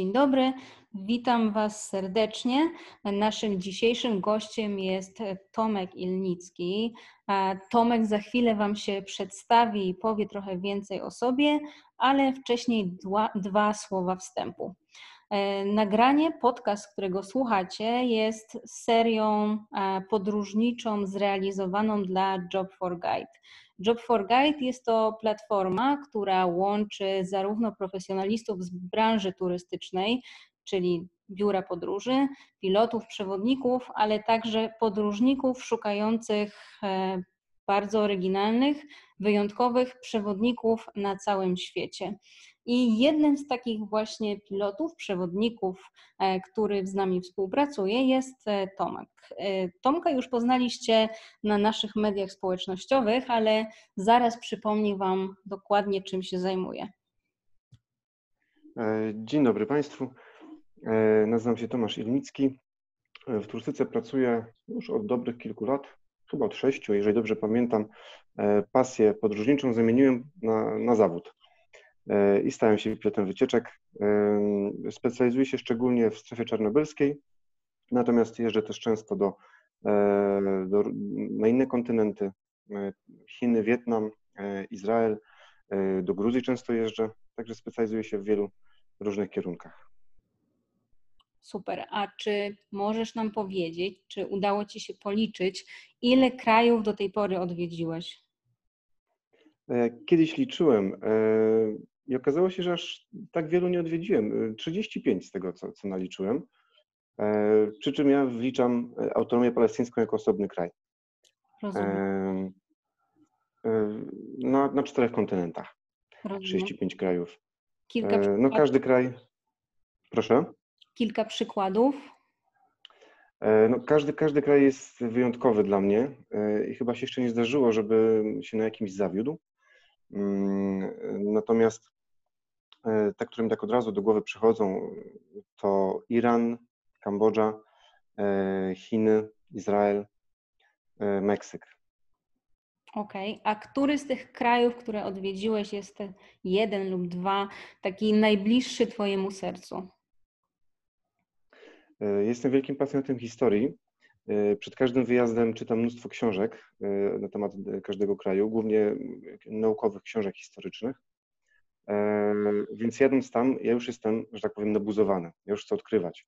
Dzień dobry, witam Was serdecznie. Naszym dzisiejszym gościem jest Tomek Ilnicki. Tomek za chwilę Wam się przedstawi i powie trochę więcej o sobie, ale wcześniej dwa, dwa słowa wstępu. E, nagranie, podcast, którego słuchacie, jest serią podróżniczą zrealizowaną dla Job for Guide. Job for Guide jest to platforma, która łączy zarówno profesjonalistów z branży turystycznej, czyli biura podróży, pilotów, przewodników, ale także podróżników szukających e, bardzo oryginalnych, wyjątkowych przewodników na całym świecie. I jednym z takich właśnie pilotów, przewodników, e, który z nami współpracuje, jest e, Tomek. E, Tomka już poznaliście na naszych mediach społecznościowych, ale zaraz przypomnę Wam dokładnie, czym się zajmuje. Dzień dobry Państwu. Nazywam się Tomasz Ilnicki. W turystyce pracuję już od dobrych kilku lat, chyba od sześciu, jeżeli dobrze pamiętam. Pasję podróżniczą zamieniłem na, na zawód. E, i stałem się pilotem wycieczek. E, specjalizuję się szczególnie w strefie czarnobylskiej, natomiast jeżdżę też często do, e, do, na inne kontynenty, Chiny, Wietnam, Izrael, do Gruzji często jeżdżę, także specjalizuję się w wielu różnych kierunkach. Super. A czy możesz nam powiedzieć, czy udało Ci się policzyć, ile krajów do tej pory odwiedziłeś? Kiedyś liczyłem. I okazało się, że aż tak wielu nie odwiedziłem. 35 z tego, co, co naliczyłem. E, przy czym ja wliczam e, autonomię palestyńską jako osobny kraj. Rozumiem. E, na, na czterech kontynentach. Rozumiem. 35 krajów. Kilka No każdy kraj. Proszę. Kilka przykładów. No, każdy, każdy kraj jest wyjątkowy dla mnie i chyba się jeszcze nie zdarzyło, żeby się na jakimś zawiódł. Mm, natomiast E, te, które mi tak od razu do głowy przychodzą, to Iran, Kambodża, e, Chiny, Izrael, e, Meksyk. Okej, okay. a który z tych krajów, które odwiedziłeś, jest jeden lub dwa, taki najbliższy Twojemu sercu? Jestem wielkim pasjonatem historii. Przed każdym wyjazdem czytam mnóstwo książek na temat każdego kraju, głównie naukowych książek historycznych. Więc jadąc tam, ja już jestem, że tak powiem, nabuzowany. Ja już chcę odkrywać.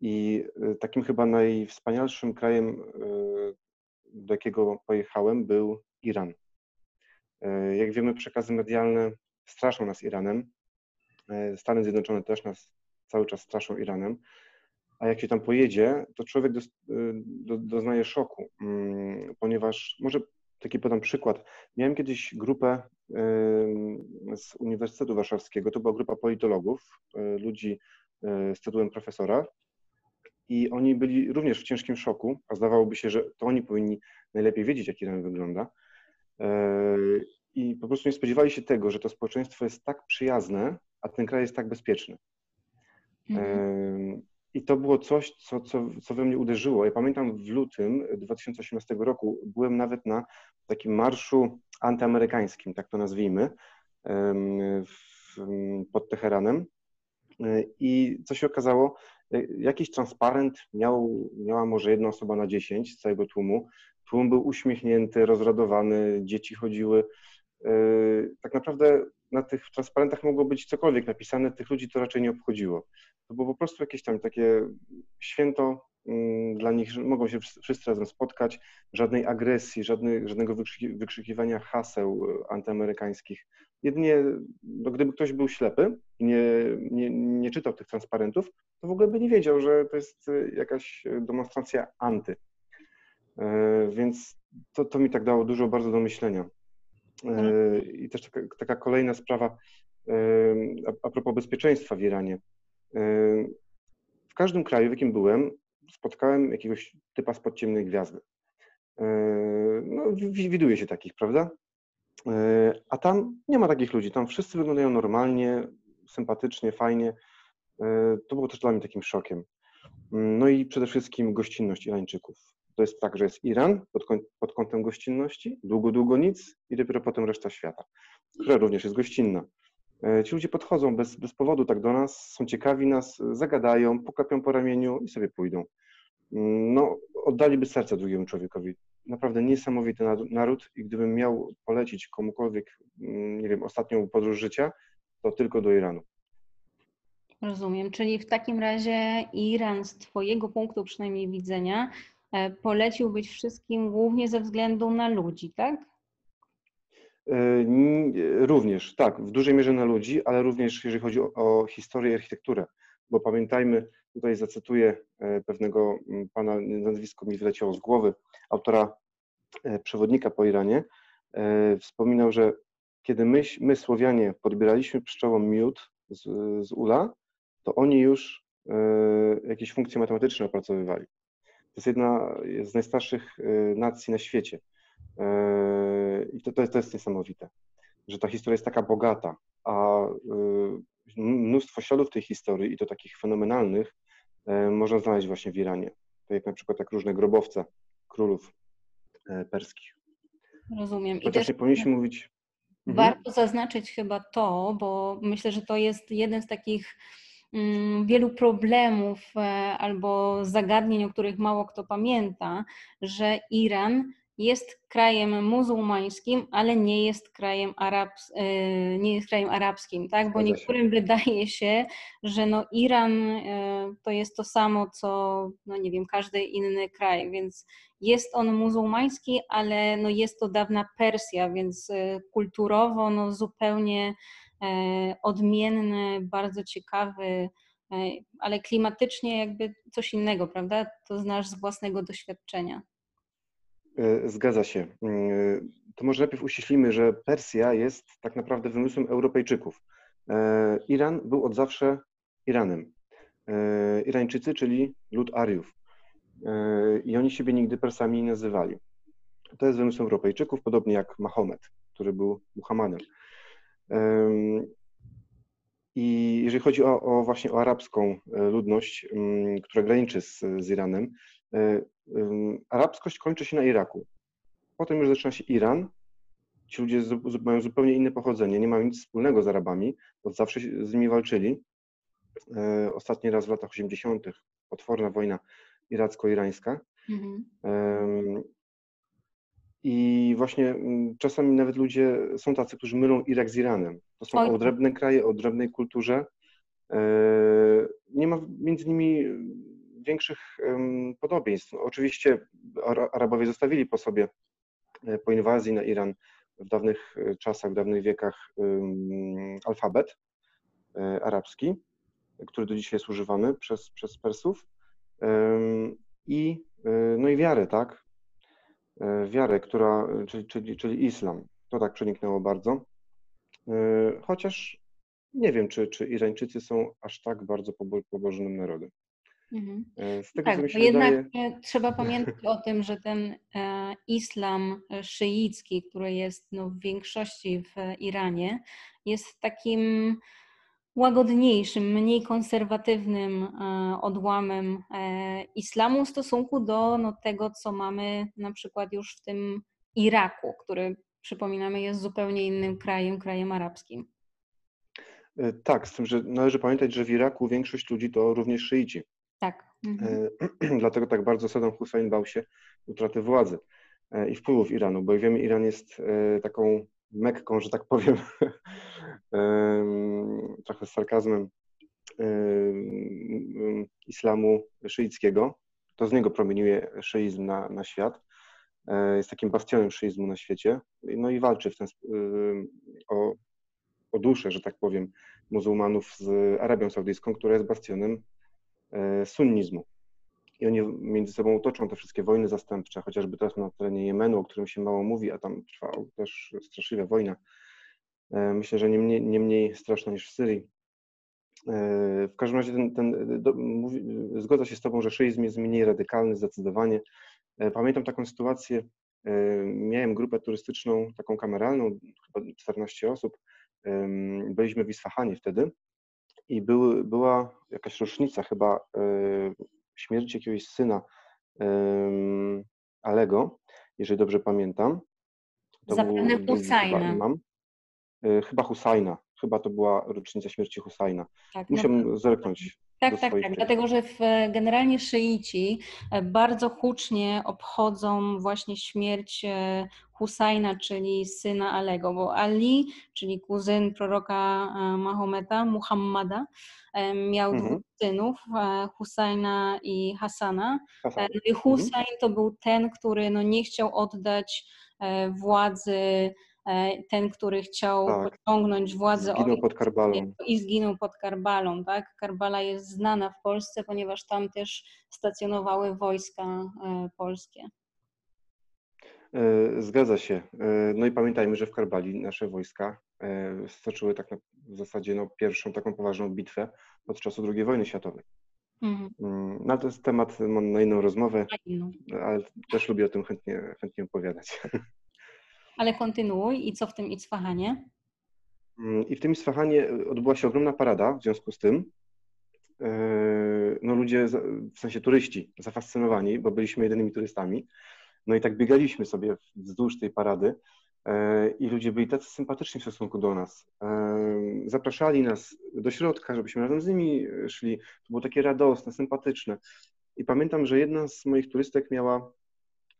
I e, takim chyba najwspanialszym krajem, e, do jakiego pojechałem, był Iran. E, jak wiemy, przekazy medialne straszą nas Iranem. Stany Zjednoczone też nas cały czas straszą Iranem. A jak się tam pojedzie, to człowiek do, do, doznaje szoku, mm, ponieważ może taki podam przykład. Miałem kiedyś grupę z Uniwersytetu Warszawskiego. To była grupa politologów, e, ludzi e, z tytułem profesora. I oni byli również w ciężkim szoku, a zdawałoby się, że to oni powinni najlepiej wiedzieć, jak Iran wygląda. E, I po prostu nie spodziewali się tego, że to społeczeństwo jest tak przyjazne, a ten kraj jest tak bezpieczny. Mhm. I to było coś, co, co, co we mnie uderzyło. Ja pamiętam w lutym 2018 roku byłem nawet na takim marszu antyamerykańskim, tak to nazwijmy, pod Teheranem. I co się okazało, jakiś transparent miał, miała może jedna osoba na dziesięć z całego tłumu. Tłum był uśmiechnięty, rozradowany, dzieci chodziły. E, tak naprawdę na tych transparentach mogło być cokolwiek napisane, tych ludzi to raczej nie obchodziło. To było po prostu jakieś tam takie święto mm, dla nich, że mogą się wszyscy razem spotkać, żadnej agresji, żadnej, żadnego wykrzykiwania haseł e, antyamerykańskich. Jedynie, no, gdyby ktoś był ślepy i nie, nie, nie czytał tych transparentów, to w ogóle by nie wiedział, że to jest e, jakaś demonstracja anty. Więc to, to mi tak dało dużo bardzo do myślenia. Mhm. I też taka, taka kolejna sprawa a, propos bezpieczeństwa w Iranie. W każdym kraju, w jakim byłem, spotkałem jakiegoś typa z podciemnej gwiazdy. No, widuje się takich, prawda? A tam nie ma takich ludzi. Tam wszyscy wyglądają normalnie, sympatycznie, fajnie. To było też dla mnie takim szokiem. No i przede wszystkim gościnność Irańczyków. To jest tak, że jest Iran pod, pod kątem gościnności, długo, długo nic i dopiero potem reszta świata, która również jest gościnna. Ci ludzie podchodzą bez, bez powodu tak do nas, są ciekawi nas, zagadają, pokapią po ramieniu i sobie pójdą. Mm, no, oddaliby serce drugiemu człowiekowi. Naprawdę niesamowity naród i gdybym miał polecić komukolwiek, mm, nie wiem, ostatnią podróż życia, to tylko do Iranu. Rozumiem, czyli w takim razie Iran z Twojego punktu przynajmniej widzenia e, poleciłbyś wszystkim głównie ze względu na ludzi, tak? E, również, tak, w dużej mierze na ludzi, ale również jeżeli chodzi o, o historię i architekturę, bo pamiętajmy, tutaj zacytuję e, pewnego pana, nazwisko mi wyleciało z głowy, autora przewodnika po Iranie, wspominał, że kiedy my, my Słowianie podbieraliśmy pszczołom miód z, z ula, to oni już e, jakieś funkcje matematyczne opracowywali. To jest jedna z najstarszych e, nacji na świecie. E, I to, to, jest, to jest niesamowite, że ta historia jest taka bogata, a mnóstwo śladów tej historii, i to takich fenomenalnych, można znaleźć właśnie w Iranie. To jak na przykład jak różne grobowce królów perskich. Rozumiem. Chociaż I też... nie powinniśmy mówić Mhm. Warto zaznaczyć chyba to, bo myślę, że to jest jeden z takich wielu problemów e, albo zagadnień, o których mało kto pamięta, że Iran jest krajem muzułmańskim, ale nie jest krajem, arabs, e, nie jest krajem arabskim, tak? Bo niektórym wydaje się, że no Iran e, to jest to samo, co, no nie wiem, każdy inny kraj, więc jest on muzułmański, ale no jest to dawna Persja, więc kulturowo no zupełnie odmienny, bardzo ciekawy, ale klimatycznie jakby coś innego, prawda? To znasz z własnego doświadczenia. E, zgadza się. E, to może najpierw uściślimy, że Persja jest tak naprawdę wymysłem Europejczyków. E, Iran był od zawsze Iranem. Irańczycy, czyli lud Ariów. I oni siebie nigdy Persami nie nazywali. To jest wymysł Europejczyków, podobnie jak Mahomet, który był Muhammadem. I jeżeli chodzi o, o, właśnie o arabską ludność, która graniczy z, z Iranem, arabskość kończy się na Iraku. Potem już zaczyna się Iran. Ci ludzie mają zupełnie inne pochodzenie, nie mają nic wspólnego z Arabami, bo zawsze z nimi walczyli. E, ostatni raz w latach 80. potworna wojna iracko-irańska. Mhm. I właśnie czasami nawet ludzie są tacy, którzy mylą Irak z Iranem. To są Oj. odrębne kraje o odrębnej kulturze. E, nie ma między nimi większych podobieństw. Oczywiście Arabowie zostawili po sobie e, po inwazji na Iran w dawnych e, czasach, w dawnych wiekach alfabet arabski, który do dzisiaj jest używany przez, przez Persów i, no i wiarę, tak? Wiarę, która, czyli, czyli, czyli islam. To tak przeniknęło bardzo. Chociaż nie wiem, czy, czy Irańczycy są aż tak bardzo pobożnym narodem. Mhm. E, z tego, tak, bo jednak wydaje... trzeba pamiętać o tym, że ten e, islam szyicki, który jest no, w większości w Iranie, jest takim łagodniejszym, mniej konserwatywnym e, odłamem islamu w stosunku do no, tego, co mamy na przykład już w tym Iraku, który przypominamy jest zupełnie innym krajem, krajem arabskim. Tak, z tym, że należy pamiętać, że w Iraku większość ludzi to również szyici. Tak. Mhm. E, dlatego tak bardzo Saddam Hussein bał się utraty władzy e, i wpływów Iranu, bo jak wiemy, Iran jest e, taką mekką, że tak powiem, trochę z sarkazmem, islamu szyickiego. To z niego promieniuje szyizm na, na świat. Jest takim bastionem szyizmu na świecie. No i walczy w ten, o, o duszę, że tak powiem, muzułmanów z Arabią Saudyjską, która jest bastionem E, sunnizmu. I oni między sobą toczą te wszystkie wojny zastępcze, chociażby teraz na terenie Jemenu, o którym się mało mówi, a tam trwa też straszliwa wojna. E, myślę, że nie mniej, nie mniej straszna niż w Syrii. E, w każdym razie ten, ten, do, mówi, zgodzę się z Tobą, że szyizm jest mniej radykalny zdecydowanie. Pamiętam taką sytuację, miałem grupę turystyczną, taką kameralną, chyba 14 osób. Byliśmy w Isfahanie wtedy i był, była jakaś rocznica chyba śmierci jakiegoś syna Alego, jeżeli dobrze pamiętam. To Zapewne Husajna. Imam. E, chyba Husajna, chyba to była rocznica śmierci Husajna. Tak, Musiałem no, zerknąć. Tak, tak, tak. Dlatego, że w, generalnie szyici e, bardzo hucznie obchodzą właśnie śmierć e, Husajna, czyli syna Alego, bo Ali, czyli kuzyn proroka e, Mahometa, Muhammada, miał mhm. dwóch synów, Husajna i Hasana. Hasan. I Husajn mhm. to był ten, który no nie chciał oddać władzy ten, który chciał tak. pociągnąć władzę zginął pod Karbalą. i zginął pod Karbalą. Tak? Karbala jest znana w Polsce, ponieważ tam też stacjonowały wojska e, polskie. E, zgadza się. No i pamiętajmy, że w Karbali nasze wojska stoczyły tak na, w zasadzie no, pierwszą taką poważną bitwę od czasu II wojny światowej. Mhm. Mm, no to jest temat na inną rozmowę, ale też lubię o tym chętnie, chętnie opowiadać. Ale kontynuuj i co w tym Isfahanie? Mm, I w tym Isfahanie odbyła się ogromna parada w związku z tym. E, no ludzie, w sensie turyści, zafascynowani, bo byliśmy jedynymi turystami. No i tak biegaliśmy sobie wzdłuż tej parady e, i ludzie byli tacy sympatyczni w stosunku do nas. E, zapraszali nas do środka, żebyśmy razem z nimi szli. To było takie radosne, sympatyczne. I pamiętam, że jedna z moich turystek miała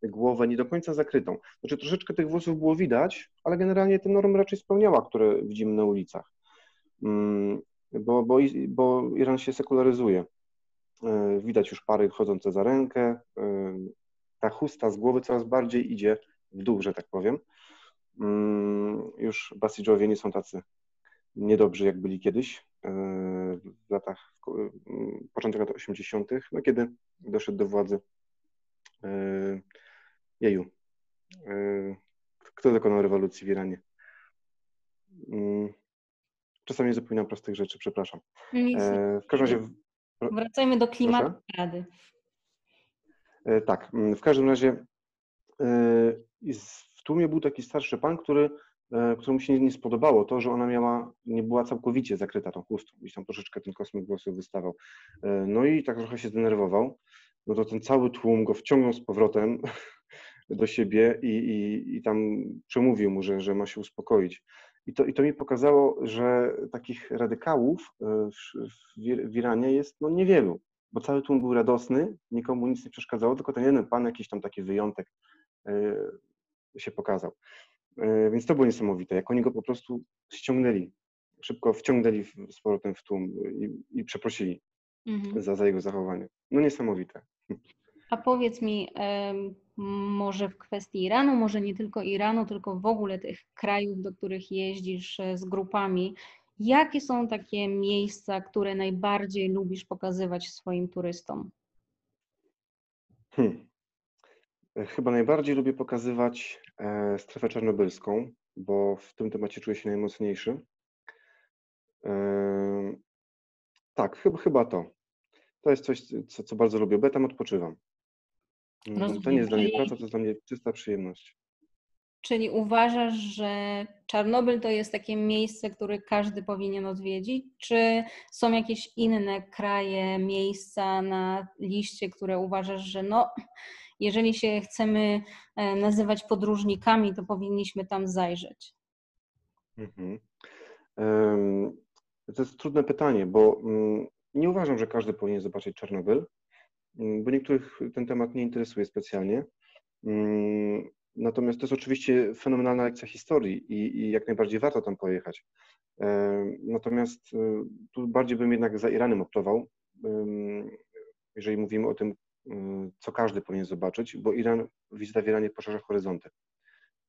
głowę nie do końca zakrytą. Znaczy troszeczkę tych włosów było widać, ale generalnie te normy raczej spełniała, które widzimy na ulicach. Mm, bo, bo, bo Iran się sekularyzuje. E, widać już pary chodzące za rękę. E, ta chusta z głowy coraz bardziej idzie w dół, że tak powiem. Mm, już Basidżowie nie są tacy niedobrzy, jak byli kiedyś e, w latach, początek lat 80., no kiedy doszedł do władzy Jeju. E, kto dokonał rewolucji w Iranie? Mm, czasami zapominam prostych rzeczy, przepraszam. E, w każdym razie. Wracajmy do klimatu Rady. E, tak, mm, w każdym razie w tłumie był taki starszy pan, który, któremu się nie spodobało to, że ona miała, nie była całkowicie zakryta tą chustą, gdzieś tam troszeczkę ten kosmyk włosów wystawał. No i tak trochę się zdenerwował. No to ten cały tłum go wciągnął z powrotem do siebie i, i, i tam przemówił mu, że, że ma się uspokoić. I to, I to mi pokazało, że takich radykałów e, w, w, Iranie jest no, niewielu, bo cały tłum był radosny, nikomu nic nie przeszkadzało, tylko ten jeden pan, jakiś tam taki wyjątek e, się pokazał. E, więc to było niesamowite, jak oni go po prostu ściągnęli, szybko wciągnęli z powrotem w tłum i, i przeprosili mhm. za, za jego zachowanie. No niesamowite. A powiedz mi, może w kwestii Iranu, może nie tylko Iranu, tylko w ogóle tych krajów, do których jeździsz e, z grupami, jakie są takie miejsca, które najbardziej lubisz pokazywać swoim turystom? Hmm. E, chyba najbardziej lubię pokazywać e, strefę czarnobylską, bo w tym temacie czuję się najmocniejszy. tak, chyba, chyba to. To jest coś, co, co bardzo lubię, bo ja tam odpoczywam. Rozumiem. To nie jest dla mnie praca, to jest dla mnie czysta przyjemność. Czyli uważasz, że Czarnobyl to jest takie miejsce, które każdy powinien odwiedzić? Czy są jakieś inne kraje, miejsca na liście, które uważasz, że no, jeżeli się chcemy e, nazywać podróżnikami, to powinniśmy tam zajrzeć? Mhm. To jest trudne pytanie, bo mm, nie uważam, że każdy powinien zobaczyć Czarnobyl. Mm, bo niektórych ten temat nie interesuje specjalnie. Mm, natomiast to jest oczywiście fenomenalna lekcja historii i, i jak najbardziej warto tam pojechać. Natomiast y, tu bardziej bym jednak za Iranem optował, jeżeli mówimy o tym, y, co każdy powinien zobaczyć, bo Iran, wizyta w Iranie poszerza horyzonty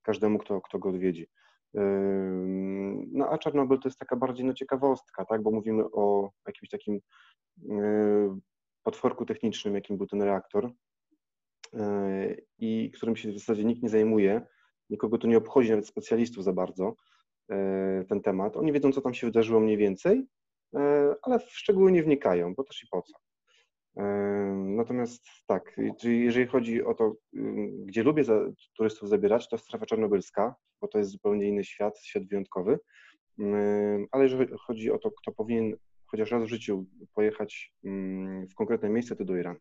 każdemu, kto, kto go odwiedzi. No a Czarnobyl to jest taka bardziej no, ciekawostka, tak? bo mówimy o jakimś takim potworku technicznym, jakim był ten reaktor e, i którym się w zasadzie nikt nie zajmuje, nikogo to nie obchodzi, nawet specjalistów za bardzo e, ten temat. Oni wiedzą, co tam się wydarzyło mniej więcej, e, ale w szczegóły nie wnikają, bo też i po co. Natomiast tak, jeżeli chodzi o to, gdzie lubię turystów zabierać, to strefa czarnobylska, bo to jest zupełnie inny świat, świat wyjątkowy. Ale jeżeli chodzi o to, kto powinien chociaż raz w życiu pojechać mm, w konkretne miejsce, to do Iranu.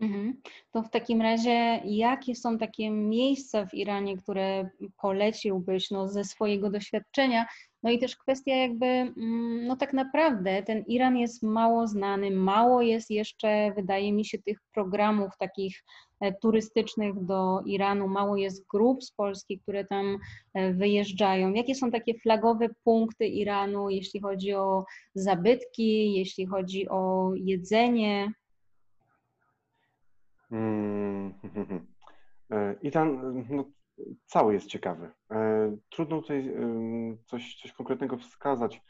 Mhm. To w takim razie, jakie są takie miejsca w Iranie, które poleciłbyś no, ze swojego doświadczenia? No i też kwestia jakby, mm, no tak naprawdę ten Iran jest mało znany, mało jest jeszcze, wydaje mi się, tych programów takich e, turystycznych do Iranu, mało jest grup z Polski, które tam e, wyjeżdżają. Jakie są takie flagowe punkty Iranu, jeśli chodzi o zabytki, jeśli chodzi o jedzenie? Hmm. I tam no, cały jest ciekawy. E, trudno tutaj coś, coś konkretnego wskazać,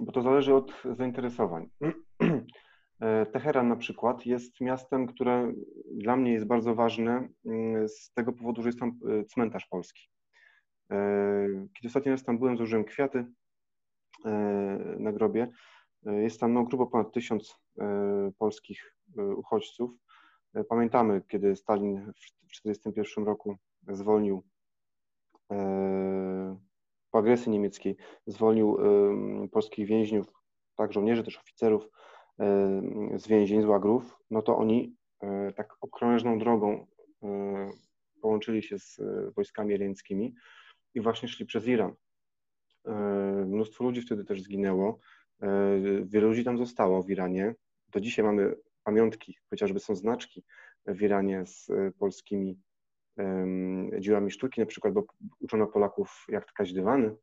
bo to zależy od zainteresowań. E, Teheran na przykład jest miastem, które dla mnie jest bardzo ważne mm, z tego powodu, że jest tam e, cmentarz polski. Kiedy ostatni raz tam byłem, złożyłem kwiaty na grobie. Jest tam no, grubo ponad tysiąc polskich uchodźców. Pamiętamy, kiedy Stalin w 1941 roku zwolnił e, po agresji niemieckiej, zwolnił e, polskich więźniów, tak żołnierzy, też oficerów e, z więzień, z łagrów, no to oni tak okrężną drogą połączyli się z wojskami irańskimi i właśnie szli przez Iran. Mnóstwo ludzi wtedy też zginęło. Wielu ludzi tam zostało w Iranie. Do dzisiaj mamy pamiątki, chociażby są znaczki w Iranie z e, polskimi dziełami sztuki, na przykład, bo uczono Polaków, jak tkać dywany.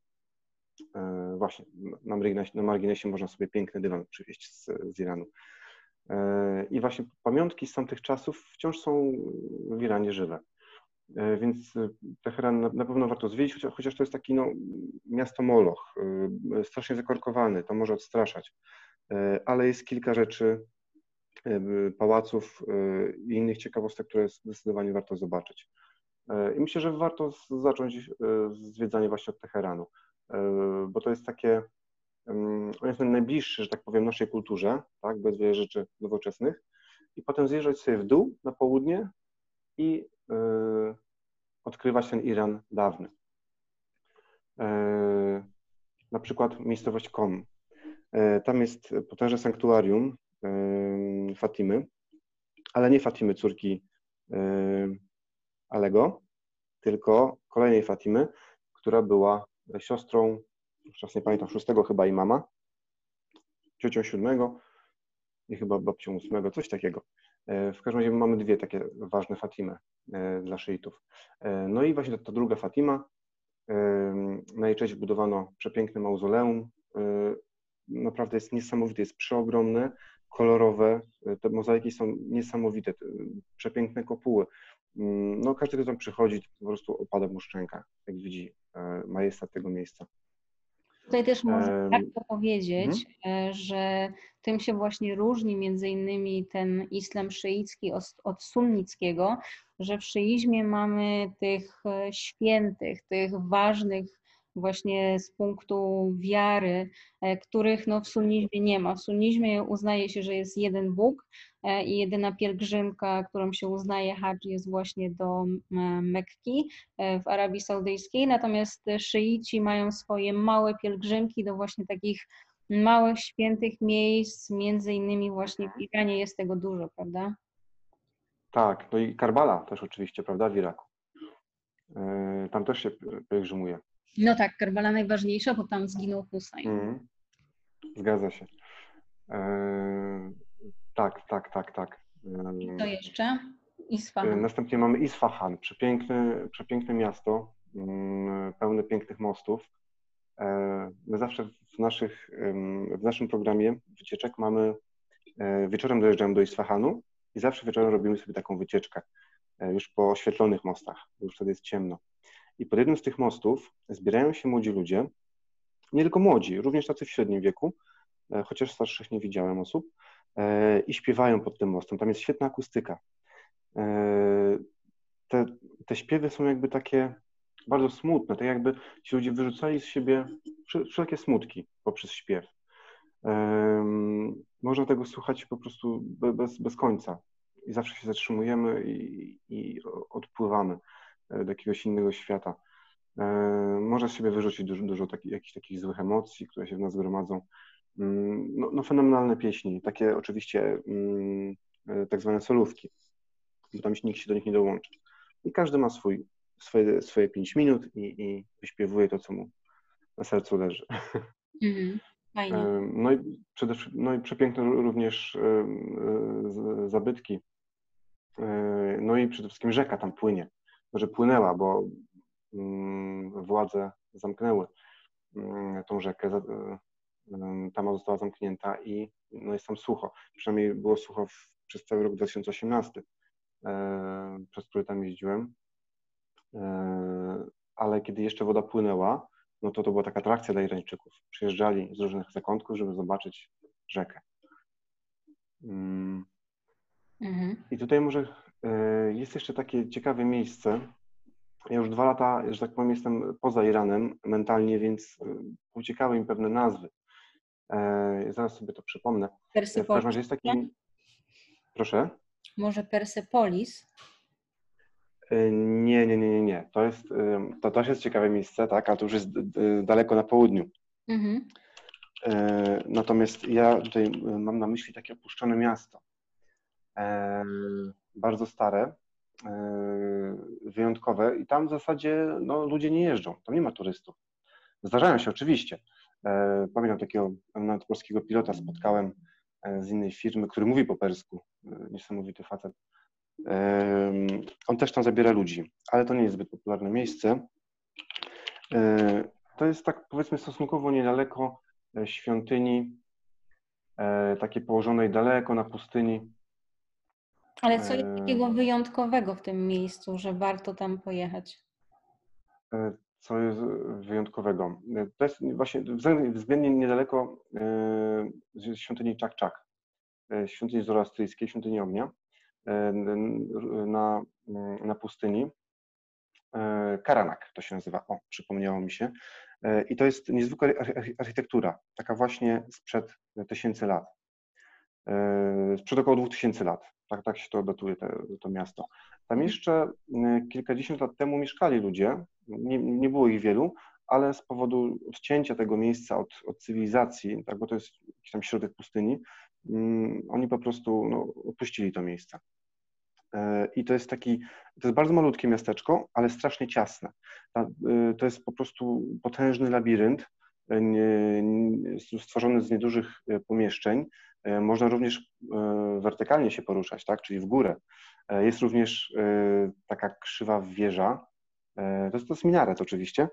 E, właśnie, na marginesie, na marginesie można sobie piękny dywan przywieźć z, z Iranu. E, I właśnie pamiątki z tamtych czasów wciąż są w Iranie żywe. Więc Teheran na pewno warto zwiedzić, chociaż to jest taki no, miasto moloch, strasznie zakorkowany, to może odstraszać, ale jest kilka rzeczy, pałaców y, i innych ciekawostek, które zdecydowanie warto zobaczyć. E, I myślę, że warto zacząć y, zwiedzanie właśnie od Teheranu, bo to jest takie, on jest najbliższy, że tak powiem, naszej kulturze, tak, bez wiele rzeczy nowoczesnych, i potem zjeżdżać sobie w dół na południe i y, odkrywać ten Iran dawny. Na przykład miejscowość Kom. Tam jest potężne sanktuarium, Fatimy, ale nie Fatimy córki Alego, tylko kolejnej Fatimy, która była siostrą, już nie pamiętam, szóstego chyba imama, ciocią siódmego i chyba babcią ósmego, coś takiego. E, w każdym razie mamy dwie takie ważne Fatimy e, dla szyitów. E, no i właśnie ta druga Fatima, na jej cześć budowano przepiękne mauzoleum. Naprawdę jest niesamowite, jest przeogromne, kolorowe. Te mozaiki są niesamowite, przepiękne kopuły. Mm, no, każdy, kto tam przychodzi, po prostu opada mu szczęka, jak widzi e, majestat tego miejsca. Tutaj też można tak to powiedzieć, hmm? że tym się właśnie różni między innymi ten islam szyicki od, sunnickiego, że w szyizmie mamy tych e, świętych, tych ważnych właśnie z punktu wiary, e, których no w sunnizmie nie ma. W sunnizmie uznaje się, że jest jeden Bóg e, i jedyna pielgrzymka, którą się uznaje hadż jest właśnie do Mekki e, w Arabii Saudyjskiej, natomiast szyici mają swoje małe pielgrzymki do właśnie takich małych świętych miejsc, między innymi właśnie w Iranie jest tego dużo, prawda? Tak, no i Karbala też oczywiście, prawda, w Iraku. Tam też się pielgrzymuje. No tak, Karbala najważniejsza, bo tam zginął Hussein. Mm. Zgadza się. Eee, tak, tak, tak, tak. I to jeszcze? Isfahan. E, następnie mamy Isfahan, przepiękne, przepiękne miasto, mm, pełne pięknych mostów. E, my zawsze w, naszych, w naszym programie wycieczek mamy, e, wieczorem dojeżdżamy do Isfahanu i zawsze wieczorem robimy sobie taką wycieczkę już po oświetlonych mostach, bo już wtedy jest ciemno. I pod jednym z tych mostów zbierają się młodzi ludzie, nie tylko młodzi, również tacy w średnim wieku, e, chociaż starszych nie widziałem osób, e, i śpiewają pod tym mostem. Tam jest świetna akustyka. E, te, te śpiewy są jakby takie bardzo smutne, tak jakby ci ludzie wyrzucali z siebie wszelkie smutki poprzez śpiew. Można tego słuchać po prostu bez, bez końca i zawsze się zatrzymujemy i, i odpływamy. E, do jakiegoś innego świata. E, może z siebie wyrzucić dużo, dużo taki, jakichś takich złych emocji, które się w nas gromadzą. Mm, no, no fenomenalne pieśni, takie oczywiście mm, e, tak zwane solówki. bo tam nikt się do nich nie dołączy. I każdy ma swój, swoje, swoje pięć minut i, i wyśpiewuje to, co mu na sercu leży. Mhm. Fajnie. No i, przede, no i przepiękne również zabytki. No i przede wszystkim rzeka tam płynie. Może płynęła, bo mm, władze zamknęły mm, tą rzekę. Tam została zamknięta i no jest tam sucho. Przynajmniej było sucho w, przez cały rok 2018, przez który tam jeździłem. Ale kiedy jeszcze woda płynęła, no to to była taka atrakcja dla Irańczyków. Przyjeżdżali z różnych zakątków, żeby zobaczyć rzekę. Mm. Mhm. I tutaj może e, jest jeszcze takie ciekawe miejsce. Ja już dwa lata, że tak powiem, jestem poza Iranem mentalnie, więc e, uciekały mi pewne nazwy. E, zaraz sobie to przypomnę. Persepolis. W każdym razie jest taki... Proszę? Może Persepolis? E, nie, nie, nie, nie, nie. To jest, to też jest ciekawe miejsce, tak, ale to już jest daleko na południu. Mhm. E, natomiast ja tutaj mam na myśli takie opuszczone miasto. E, bardzo stare, wyjątkowe i tam w zasadzie no, ludzie nie jeżdżą, tam nie ma turystów. Zdarzają się oczywiście. Pamiętam takiego nawet polskiego pilota spotkałem z innej firmy, który mówi po persku. Niesamowity facet on też tam zabiera ludzi, ale to nie jest zbyt popularne miejsce. E, to jest tak powiedzmy stosunkowo niedaleko e, świątyni, e, takiej położonej daleko na pustyni. Ale co jest takiego wyjątkowego w tym miejscu, że warto tam pojechać? Co jest wyjątkowego? To jest właśnie względnie niedaleko świątyni Czak-Czak, świątyni zoroastyjskiej, świątyni ognia. E, na, na pustyni. E, Karanak to się nazywa, o, przypomniało mi się. E, I to jest niezwykła architektura, taka właśnie sprzed tysięcy lat. Sprzed około dwóch tysięcy lat. Tak, tak się to datuje, te, to miasto. Tam mhm. jeszcze kilkadziesiąt lat temu mieszkali ludzie, nie, nie było ich wielu, ale z powodu odcięcia tego miejsca od, od cywilizacji, tak, bo to jest jakiś tam środek pustyni, um, oni po prostu no, opuścili to miejsce. E, I to jest taki, to jest bardzo malutkie miasteczko, ale strasznie ciasne. E, to jest po prostu potężny labirynt, e, stworzony z niedużych pomieszczeń. Można również wertykalnie się poruszać, tak, czyli w górę. Jest również taka krzywa wieża, to jest, to jest minaret oczywiście,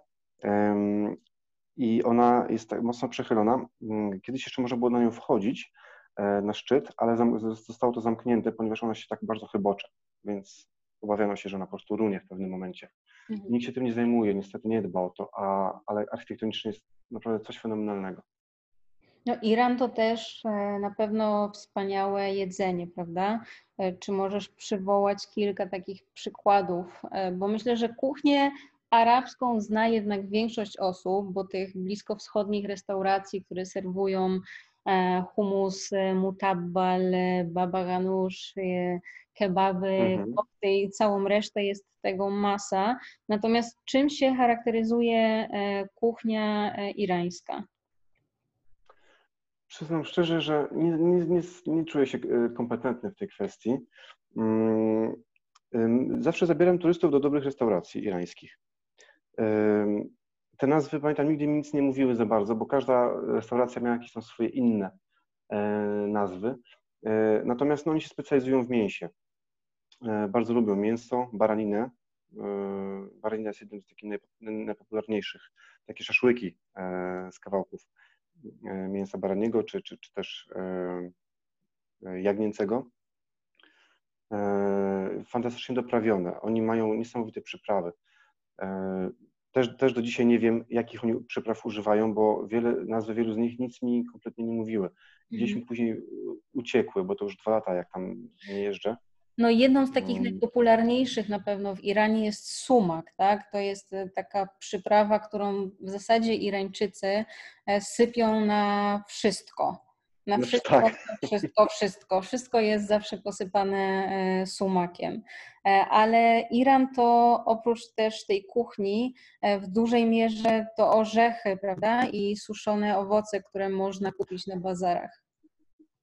i ona jest tak mocno przechylona. Mm, kiedyś jeszcze można było na nią wchodzić, e, na szczyt, ale zostało to zamknięte, ponieważ ona się tak bardzo chybocze, więc obawiano się, że ona po prostu runie w pewnym momencie. Mhm. Nikt się tym nie zajmuje, niestety nie dba o to, a, ale architektonicznie jest naprawdę coś fenomenalnego. No, Iran to też e, na pewno wspaniałe jedzenie, prawda? E, czy możesz przywołać kilka takich przykładów? Bo myślę, że kuchnię arabską zna jednak większość osób, bo tych bliskowschodnich restauracji, które serwują e, humus, e, mutabbal, e, baba ganoush, kebaby, mhm. i całą resztę jest tego masa. Natomiast czym się charakteryzuje kuchnia irańska? Przyznam szczerze, że nie, nie, nie, nie czuję się kompetentny w tej kwestii. Mm, zawsze zabieram turystów do dobrych restauracji irańskich. Te nazwy, pamiętam, nigdy mi nic nie mówiły za bardzo, bo każda restauracja miała jakieś tam swoje inne e, nazwy. E, natomiast no, oni się specjalizują w mięsie. E, bardzo lubią mięso, baraninę. Baranina jest jednym z takich najpopularniejszych. Takie szaszłyki z kawałków mięsa baraniego, czy, czy, czy też jagnięcego. Fantastycznie doprawione. Oni mają niesamowite przyprawy. Też, też do dzisiaj nie wiem, jakich oni przypraw używają, bo wiele, nazwy wielu z nich nic mi kompletnie nie mówiły. Gdzieś mi mhm. później uciekły, bo to już dwa lata, jak tam nie jeżdżę. No jedną z takich mm. najpopularniejszych na pewno w Iranie jest sumak, tak? To jest e, taka przyprawa, którą w zasadzie Irańczycy e, sypią na wszystko. Na no wszystko, tak. wszystko, wszystko. Wszystko jest zawsze posypane e, sumakiem. Ale Iran to oprócz też tej kuchni w dużej mierze to orzechy, prawda? I suszone owoce, które można kupić na bazarach.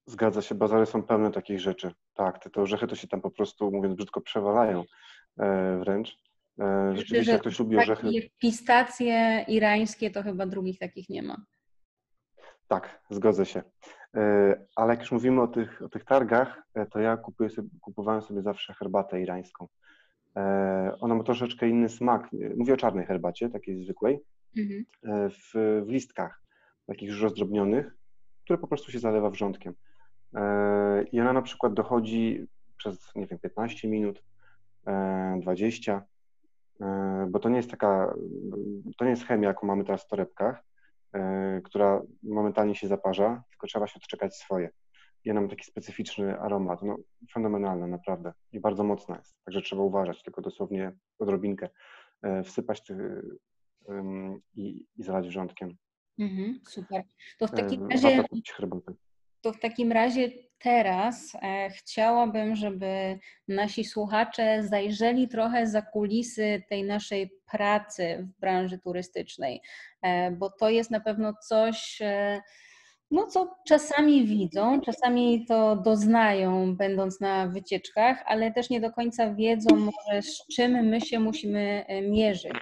Zgadza się, bazary są pełne takich rzeczy. Tak, te, te orzechy to się tam po prostu, mówiąc brzydko, przewalają e, wręcz. E, rzeczywiście, jak ktoś lubi orzechy. Pistacje irańskie to chyba drugich takich nie ma. Tak, zgodzę się. E, ale jak już mówimy o tych, o tych targach, e, to ja kupuję sobie, kupowałem sobie zawsze herbatę irańską. E, ona ma troszeczkę inny smak. Mówię o czarnej herbacie, takiej zwykłej, mhm. w, w listkach, takich już rozdrobnionych, które po prostu się zalewa wrzątkiem. I ona na przykład dochodzi przez, nie wiem, 15 minut, 20, bo to nie jest taka, to nie jest chemia, jaką mamy teraz w torebkach, E, która momentalnie się zaparza, tylko trzeba się odczekać swoje. I ona ma taki specyficzny aromat, no fenomenalna naprawdę i bardzo mocna jest, także trzeba uważać, tylko dosłownie odrobinkę e, wsypać i, i zalać wrzątkiem. Mhm, super. To w e, takim razie... To w takim razie teraz e, chciałabym, żeby nasi słuchacze zajrzeli trochę za kulisy tej naszej pracy w branży turystycznej, e, bo to jest na pewno coś, e, no, co czasami widzą, czasami to doznają, będąc na wycieczkach, ale też nie do końca wiedzą, może z czym my się musimy mierzyć.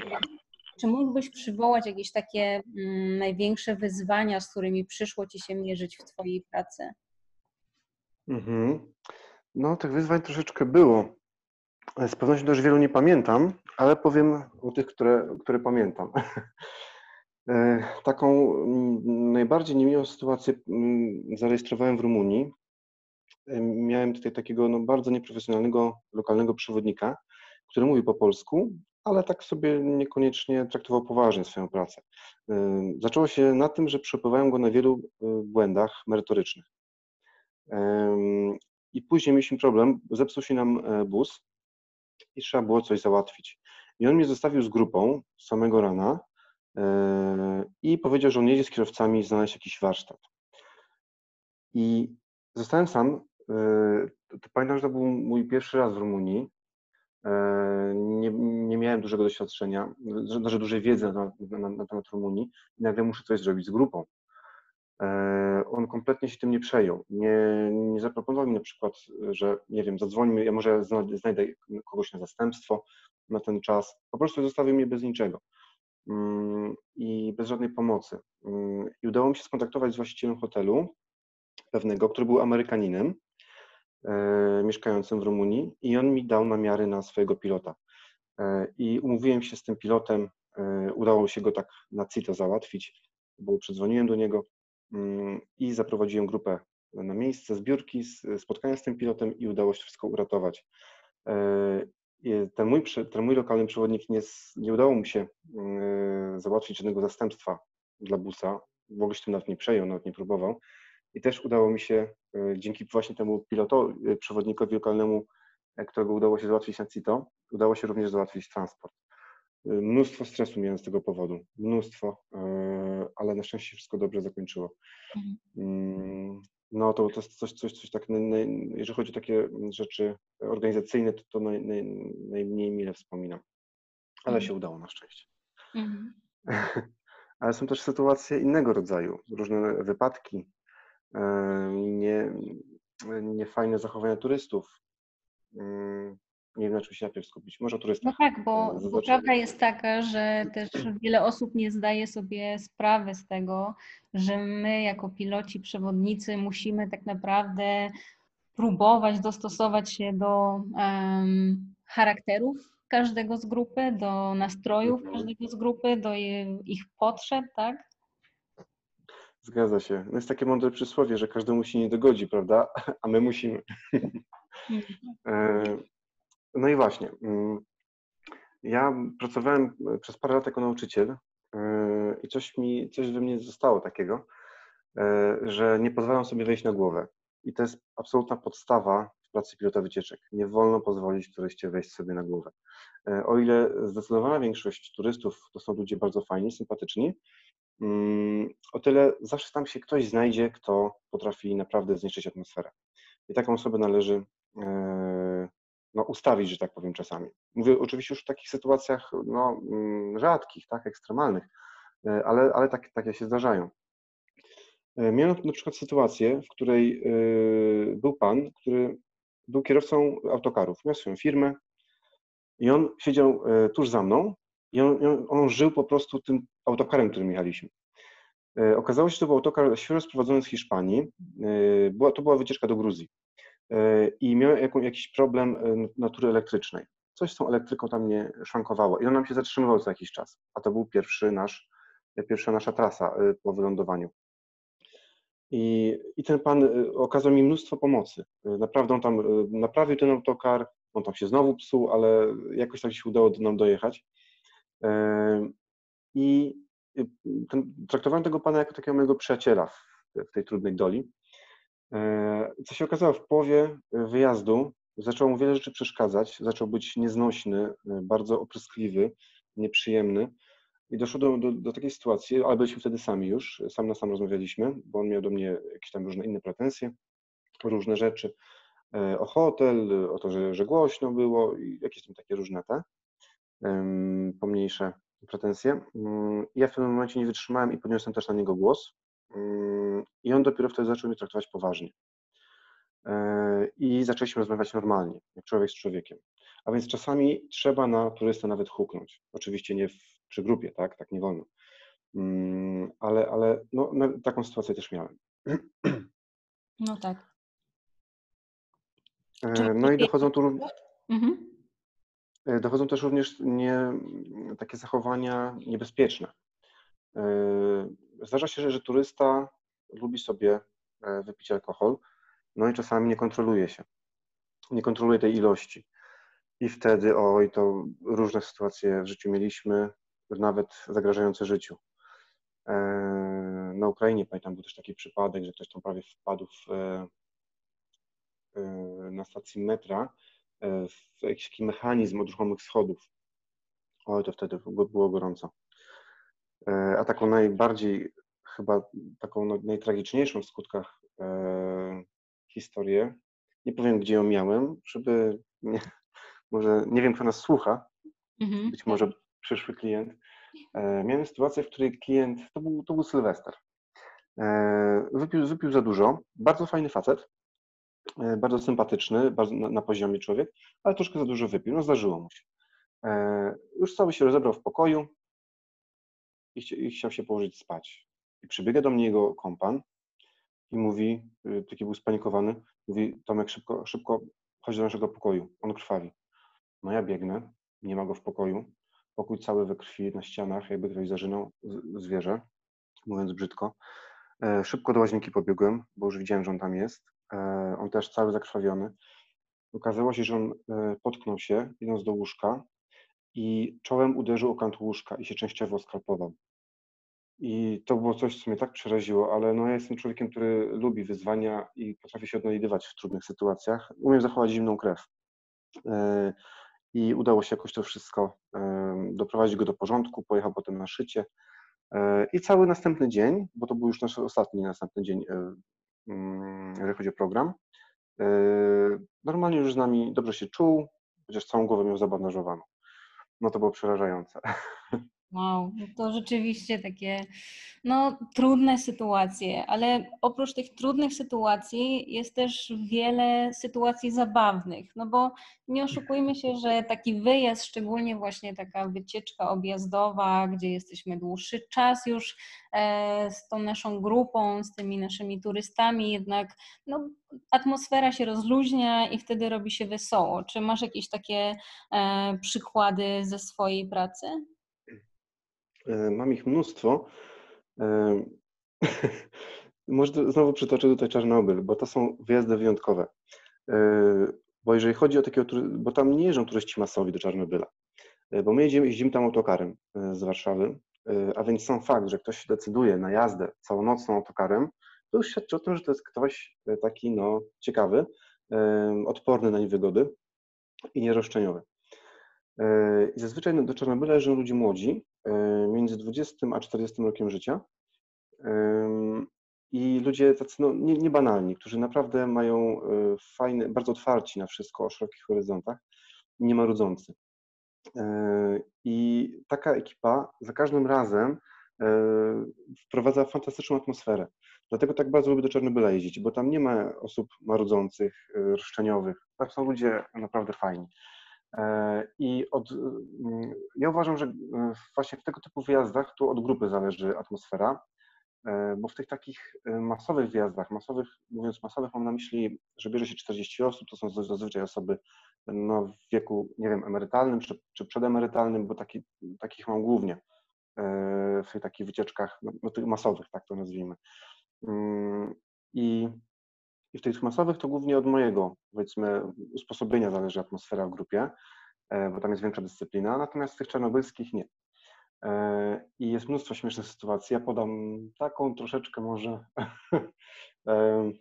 Czy mógłbyś przywołać jakieś takie mm, największe wyzwania, z którymi przyszło Ci się mierzyć w Twojej pracy? Mhm. No, tych wyzwań troszeczkę było. Z pewnością też wielu nie pamiętam, ale powiem o tych, które, które pamiętam. E, taką mm, najbardziej niemiłą sytuację mm, zarejestrowałem w Rumunii. E, miałem tutaj takiego no, bardzo nieprofesjonalnego lokalnego przewodnika, który mówił po polsku, ale tak sobie niekoniecznie traktował poważnie swoją pracę. Zaczęło się na tym, że przepływałem go na wielu błędach merytorycznych. I później mieliśmy problem, zepsuł się nam e, bus i trzeba było coś załatwić. I on mnie zostawił z grupą samego rana e, i powiedział, że on jedzie z kierowcami znaleźć jakiś warsztat. I zostałem sam. E, pamiętam, że to był mój pierwszy raz w Rumunii. Nie, nie miałem dużego doświadczenia, że dużej wiedzy na, na, na temat Rumunii i nagle muszę coś zrobić z grupą. E, on kompletnie się tym nie przejął. Nie, nie zaproponował mi na przykład, że nie wiem, zadzwońmy, ja może znajdę kogoś na zastępstwo na ten czas. Po prostu zostawił mnie bez niczego mm, i bez żadnej pomocy. Mm, I udało mi się skontaktować z właścicielem hotelu pewnego, który był Amerykaninem, e, mieszkającym w Rumunii i on mi dał namiary na swojego pilota. E, I umówiłem się z tym pilotem, udało mi się go tak na CITO załatwić, bo przedzwoniłem do niego, Mm, i zaprowadziłem grupę na miejsce zbiórki, spotkania z tym pilotem i udało się wszystko uratować. E, ten mój, ten mój lokalny przewodnik nie, nie udało mu się mm, załatwić żadnego zastępstwa dla busa, w ogóle się tym nawet nie przejął, nawet nie próbował. I też udało mi się e, dzięki właśnie temu pilotowi, e, przewodnikowi lokalnemu, którego udało się załatwić na CITO, udało się również załatwić transport. Mnóstwo stresu miałem z tego powodu, mnóstwo, e, ale na szczęście wszystko dobrze zakończyło. Mhm. Mm, no to, to jest coś, coś, coś tak, jeżeli chodzi o takie rzeczy organizacyjne, to, to naj, naj, najmniej mile wspominam, ale mhm. się udało na szczęście. Mhm. Ale są też sytuacje innego rodzaju, różne wypadki, e, nie, niefajne zachowania turystów, mm, nie wiem, na czym się najpierw skupić. Może turystów. No tak, bo, bo prawda jest taka, że też wiele osób nie zdaje sobie sprawy z tego, że my jako piloci, przewodnicy musimy tak naprawdę próbować dostosować się do um, charakterów każdego z grupy, do nastrojów mhm. każdego z grupy, do ich potrzeb, tak? Zgadza się. No jest takie mądre przysłowie, że każdy musi nie dogodzi, prawda? A my musimy. Mhm. E, no i właśnie. Mm, ja pracowałem e, przez parę lat jako nauczyciel e, i coś mi, coś we mnie zostało takiego, że nie pozwalam sobie wejść na głowę. I to jest absolutna podstawa w pracy pilota wycieczek. Nie wolno pozwolić turyście wejść sobie na głowę. O ile zdecydowana większość turystów to są ludzie bardzo fajni, sympatyczni, o tyle zawsze tam się ktoś znajdzie, kto potrafi naprawdę zniszczyć atmosferę. I taką osobę należy no, ustawić, że tak powiem czasami. Mówię oczywiście już w takich sytuacjach no, mm, rzadkich, tak, ekstremalnych, e, ale, ale tak, takie się zdarzają. E, miałem na przykład sytuację, w której e, był pan, który był kierowcą autokarów, miał swoją firmę i on siedział tuż za mną i on, on żył po prostu tym autokarem, którym jechaliśmy. Okazało się, że to był autokar świeżo sprowadzony z Hiszpanii. Była, to była wycieczka do Gruzji i miał jakiś problem natury elektrycznej. Coś z tą elektryką tam nie szwankowało i on nam się zatrzymywał co jakiś czas, a to był pierwszy nasz, pierwsza nasza trasa po wylądowaniu. I, I ten pan okazał mi mnóstwo pomocy. Naprawdę on tam naprawił ten autokar, on tam się znowu psuł, ale jakoś tak się udało nam dojechać. I ten, traktowałem tego pana jako takiego mojego przyjaciela w, tej trudnej doli. Co się okazało, w połowie wyjazdu zaczął mu wiele rzeczy przeszkadzać, zaczął być nieznośny, bardzo opryskliwy, nieprzyjemny. I doszło do, do, do, takiej sytuacji, ale byliśmy wtedy sami już, sam na sam rozmawialiśmy, bo on miał do mnie jakieś tam różne inne pretensje, różne rzeczy e, o hotel, o to, że, że głośno było i jakieś tam takie różne te pomniejsze pretensje. Um, ja w pewnym momencie nie wytrzymałem i podniosłem też na niego głos um, i on dopiero wtedy zaczął mnie traktować poważnie. E, I zaczęliśmy rozmawiać normalnie, jak człowiek z człowiekiem. A więc czasami trzeba na turystę nawet huknąć. Oczywiście nie w przy grupie, tak? Tak nie wolno. Mm, ale, ale no, taką sytuację też miałem. No tak. E, no i dochodzą tu mhm. E, dochodzą też również nie, takie zachowania niebezpieczne. E, zdarza się, że, turysta lubi sobie wypić alkohol, no i czasami nie kontroluje się. Nie kontroluje tej ilości. I wtedy, oj, to różne sytuacje w życiu mieliśmy nawet zagrażające życiu. E, na Ukrainie pamiętam był też taki przypadek, że ktoś tam prawie wpadł w, e, e, na stacji metra w jakiś taki mechanizm odruchomych schodów. Oj, to wtedy było gorąco. A taką najbardziej, chyba taką no, najtragiczniejszą w skutkach historię, nie powiem gdzie ją miałem, żeby nie, może nie wiem kto nas słucha, mhm. być może przyszły klient, e, miałem sytuację, w której klient, to był, to był Sylwester, e, wypił, wypił za dużo, bardzo fajny facet, e, bardzo sympatyczny, bardzo na, na poziomie człowiek, ale troszkę za dużo wypił, no zdarzyło mu się. Już cały się rozebrał w pokoju i, chci, i chciał się położyć spać. I przybiega do mnie jego kompan i mówi, y, taki był spanikowany, mówi Tomek szybko, szybko chodź do naszego pokoju, on krwawi. No ja biegnę, nie ma go w pokoju, pokój cały we krwi na ścianach, jakby ktoś zażynał zwierzę, mówiąc brzydko. E, szybko do łazienki pobiegłem, bo już widziałem, że on tam jest. E, on też cały zakrwawiony. Okazało się, że on e, potknął się, idąc do łóżka i czołem uderzył o kant łóżka i się częściowo skalpował. I to było coś, co mnie tak przeraziło, ale no ja jestem człowiekiem, który lubi wyzwania i potrafi się odnajdywać w trudnych sytuacjach. Umiem zachować zimną krew i udało się jakoś to wszystko doprowadzić go do porządku, pojechał potem na szycie e, i cały następny dzień, bo to był już nasz ostatni następny dzień, e, jeżeli chodzi o program, e, normalnie już z nami dobrze się czuł, chociaż całą głowę miał zabandażowaną. No to było przerażające. Wow, no to rzeczywiście takie no, trudne sytuacje, ale oprócz tych trudnych sytuacji jest też wiele sytuacji zabawnych, no bo nie oszukujmy się, że taki wyjazd, szczególnie właśnie taka wycieczka objazdowa, gdzie jesteśmy dłuższy czas już e, z tą naszą grupą, z tymi naszymi turystami, jednak no, atmosfera się rozluźnia i wtedy robi się wesoło. Czy masz jakieś takie e, przykłady ze swojej pracy? E, mam ich mnóstwo. E, może znowu przytoczę tutaj Czarnobyl, bo to są wyjazdy wyjątkowe. E, bo jeżeli chodzi o takiego, bo tam nie jeżdżą turyści masowi do Czarnobyla, bo my jeździmy, jeździmy tam autokarem z Warszawy, a więc sam fakt, że ktoś się decyduje na jazdę całonocną autokarem, to już świadczy o tym, że to jest ktoś taki no, ciekawy, odporny na niewygody i nieroszczeniowy. I zazwyczaj do Czarnobyla jeżdżą ludzie młodzi, między 20 a 40 rokiem życia. I ludzie tacy no, niebanalni, którzy naprawdę mają e, fajne, bardzo otwarci na wszystko, o szerokich horyzontach, niemarudzący. E, I taka ekipa za każdym razem wprowadza fantastyczną atmosferę. Dlatego tak bardzo lubię do Czarnobyla jeździć, bo tam nie ma osób marudzących, roszczeniowych. Tam są ludzie naprawdę fajni. I od, mm, ja uważam, że właśnie w tego typu wyjazdach tu od grupy zależy atmosfera, bo w tych takich masowych wyjazdach, masowych, mówiąc masowych, mam na myśli, że bierze się 40 osób, to są zazwyczaj osoby no, w wieku, nie wiem, emerytalnym czy, czy przedemerytalnym, bo taki, takich mam głównie w tych takich wycieczkach, no, no, tych masowych, tak to nazwijmy. Mm, I, I w tych masowych to głównie od mojego, powiedzmy, usposobienia zależy atmosfera w grupie, e, bo tam jest większa dyscyplina, natomiast w tych czarnobylskich nie. E, I jest mnóstwo śmiesznych sytuacji. Ja podam taką troszeczkę może. E,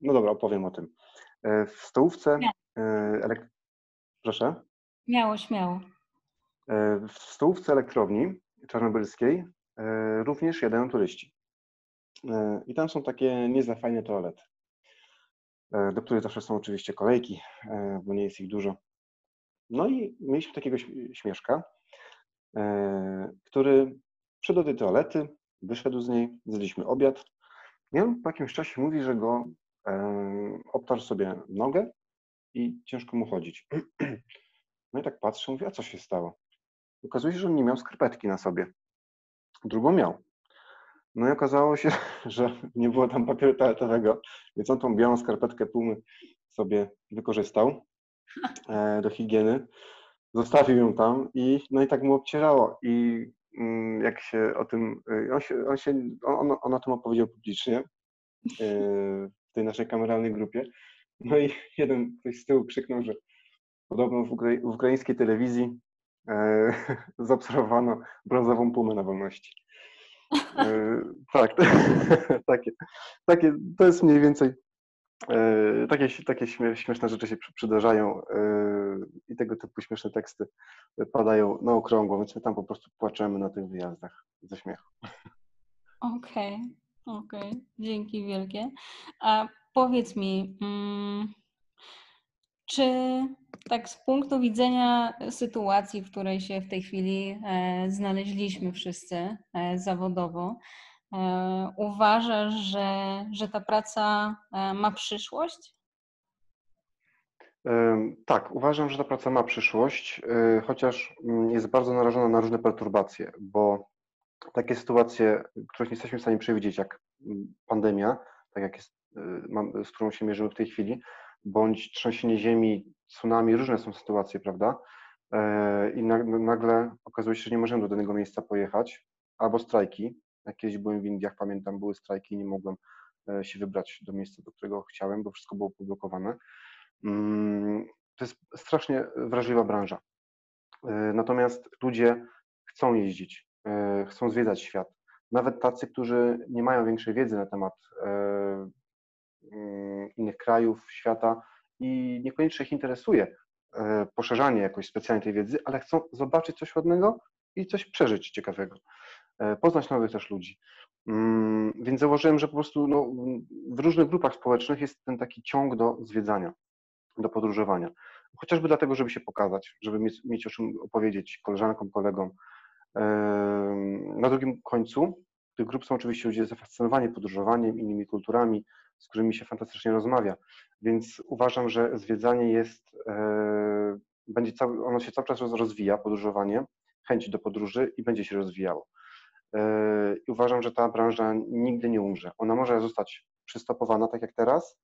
no dobra, opowiem o tym. W stołówce. Elek... Proszę. Śmiało, śmiało. W stołówce elektrowni czarnobylskiej również jadają turyści. I tam są takie niezłe fajne toalety, do których zawsze są oczywiście kolejki, e, bo nie jest ich dużo. No i mieliśmy takiego śmieszka, który wszedł do tej toalety, wyszedł z niej, zjedliśmy obiad. I on po jakimś czasie mówi, że go obtarł sobie nogę i ciężko mu chodzić. No i tak patrzę, mówię, a co się stało? Okazuje się, że on nie miał skarpetki na sobie. Drugą miał. No i okazało się, że nie było tam papieru toaletowego, więc on tą białą skarpetkę Pumy sobie wykorzystał e, do higieny. Zostawił ją tam i no i tak mu obcierało. I mm, jak się o tym, e, on, się, on, się, on, on o tym opowiedział publicznie e, w tej naszej kameralnej grupie. No i jeden ktoś z tyłu krzyknął, że podobno w, w ukraińskiej telewizji zaobserwowano brązową pumę na wolności. E, tak, takie, takie, to jest mniej więcej, e, takie, takie śmieszne rzeczy się przydarzają e, i tego typu śmieszne teksty padają na okrągło, więc my tam po prostu płaczemy na tych wyjazdach ze śmiechu. Okej, okay, okej, okay. dzięki wielkie. A powiedz mi, mm, czy tak z punktu widzenia sytuacji, w której się w tej chwili e, znaleźliśmy wszyscy e, zawodowo, e, uważasz, że, że ta praca ma przyszłość? Tak, uważam, że ta praca ma przyszłość, chociaż mm, jest bardzo narażona na różne perturbacje, bo takie sytuacje, których nie jesteśmy w stanie przewidzieć, jak mm, pandemia, tak jak jest, z którą się mierzymy w tej chwili, bądź trzęsienie ziemi, tsunami, różne są sytuacje, prawda? E, I nagle okazuje się, że nie możemy do danego miejsca pojechać, albo strajki. Kiedyś byłem w Indiach, pamiętam, były strajki i nie mogłem e, się wybrać do miejsca, do którego chciałem, bo wszystko było poblokowane. Mm, to jest strasznie wrażliwa branża. E, natomiast ludzie chcą jeździć, chcą zwiedzać świat. Nawet tacy, którzy nie mają większej wiedzy na temat innych krajów świata i niekoniecznie ich interesuje e, poszerzanie jakoś specjalnie tej wiedzy, ale chcą zobaczyć coś ładnego i coś przeżyć ciekawego. E, poznać nowych też ludzi. Mm, więc zauważyłem, że po prostu no, w różnych grupach społecznych jest ten taki ciąg do zwiedzania, do podróżowania. Chociażby dlatego, żeby się pokazać, żeby mieć, mieć o czym opowiedzieć koleżankom, kolegom. Na drugim końcu tych grup są oczywiście ludzie zafascynowani podróżowaniem, innymi kulturami, z którymi się fantastycznie rozmawia. Więc uważam, że zwiedzanie jest, e, będzie cały, ono się cały czas rozwija, podróżowanie, chęć do podróży i będzie się rozwijało. E, I uważam, że ta branża nigdy nie umrze. Ona może zostać przystopowana tak jak teraz,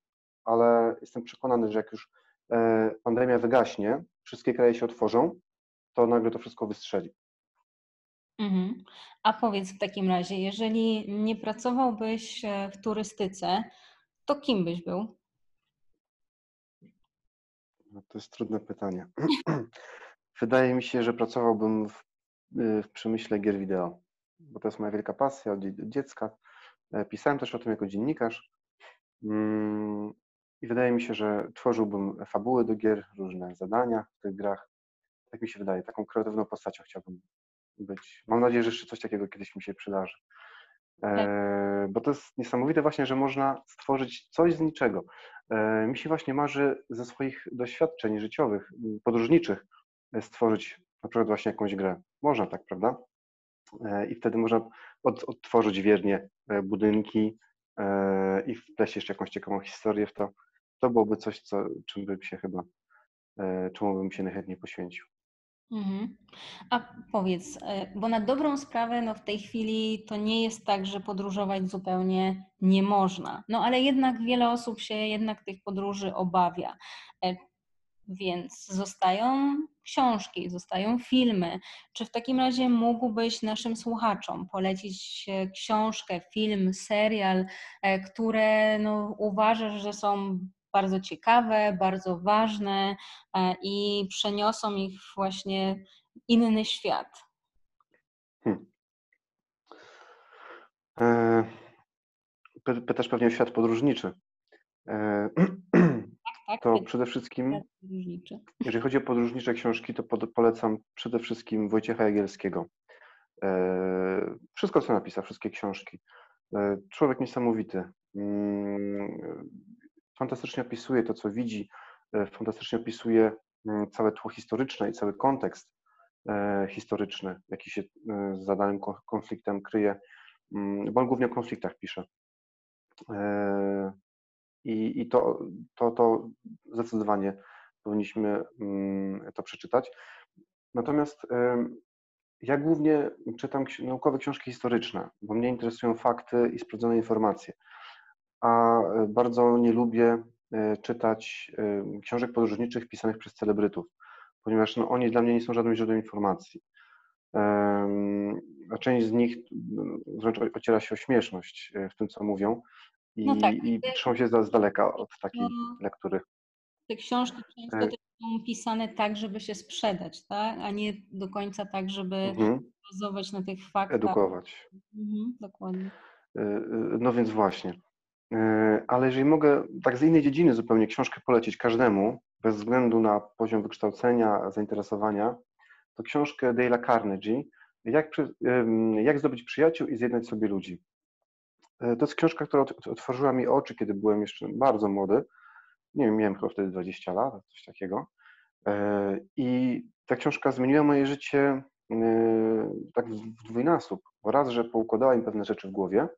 ale jestem przekonany, że jak już e, pandemia wygaśnie, wszystkie kraje się otworzą, to nagle to wszystko wystrzeli. Mhm. A powiedz w takim razie, jeżeli nie pracowałbyś w turystyce, to kim byś był? No to jest trudne pytanie. Wydaje mi się, że pracowałbym w, y, w przemyśle gier wideo, bo to jest moja wielka pasja od dziecka. E, pisałem też o tym jako dziennikarz. Mm, I wydaje mi się, że tworzyłbym fabuły do gier, różne zadania w tych grach. Tak mi się wydaje, taką kreatywną postacią chciałbym być. Mam nadzieję, że jeszcze coś takiego kiedyś mi się przydarzy. Tak. E, bo to jest niesamowite właśnie, że można stworzyć coś z niczego. E, mi się właśnie marzy ze swoich doświadczeń życiowych, podróżniczych e, stworzyć na przykład właśnie jakąś grę. Można tak, prawda? I wtedy można od, odtworzyć wiernie budynki, i wpleść jeszcze jakąś ciekawą historię w to, to byłoby coś, co, czym bym się chyba, czemu bym się najchętniej poświęcił. Mhm. A powiedz, bo na dobrą sprawę no w tej chwili to nie jest tak, że podróżować zupełnie nie można. No ale jednak wiele osób się jednak tych podróży obawia. Więc zostają książki, zostają filmy. Czy w takim razie mógłbyś naszym słuchaczom polecić książkę, film, serial, e, które no, uważasz, że są bardzo ciekawe, bardzo ważne e, i przeniosą ich właśnie inny świat? Hmm. E, pytasz pewnie o świat podróżniczy. E, tak, to przede wszystkim, jeżeli chodzi o podróżnicze książki, to polecam przede wszystkim Wojciecha Jagielskiego. E, wszystko, co napisał, wszystkie książki. E, człowiek niesamowity. Fantastycznie opisuje to, co widzi, fantastycznie opisuje mm, całe tło historyczne i cały kontekst historyczny, jaki się za danym konfliktem kryje, mm, bo on głównie o konfliktach pisze. I, i to, to, to zdecydowanie powinniśmy mm, to przeczytać. Natomiast ja głównie czytam naukowe książki historyczne, bo mnie interesują fakty i sprawdzone informacje. A e, bardzo nie lubię e, czytać książek podróżniczych pisanych przez celebrytów, ponieważ no, oni dla mnie nie są żadnym źródłem informacji. A część z nich wręcz ociera się o śmieszność e, w tym, co mówią i, no tak. i się z daleka od takiej no, lektury. Te książki często e... są pisane tak, żeby się sprzedać, tak? a nie do końca tak, żeby mhm. bazować na tych faktach. Edukować. Mhm, dokładnie. E, e, no więc właśnie. E, ale jeżeli mogę tak z innej dziedziny zupełnie książkę polecić każdemu, bez względu na poziom wykształcenia, zainteresowania, to książkę Dale'a Carnegie jak, jak zdobyć przyjaciół i zjednać sobie ludzi. E, to jest książka, która otworzyła mi oczy, kiedy byłem jeszcze bardzo młody. Nie wiem, miałem chyba wtedy 20 lat, coś takiego. E, I ta książka zmieniła moje życie tak w dwójnasób. Raz, że poukładała mi pewne rzeczy w głowie,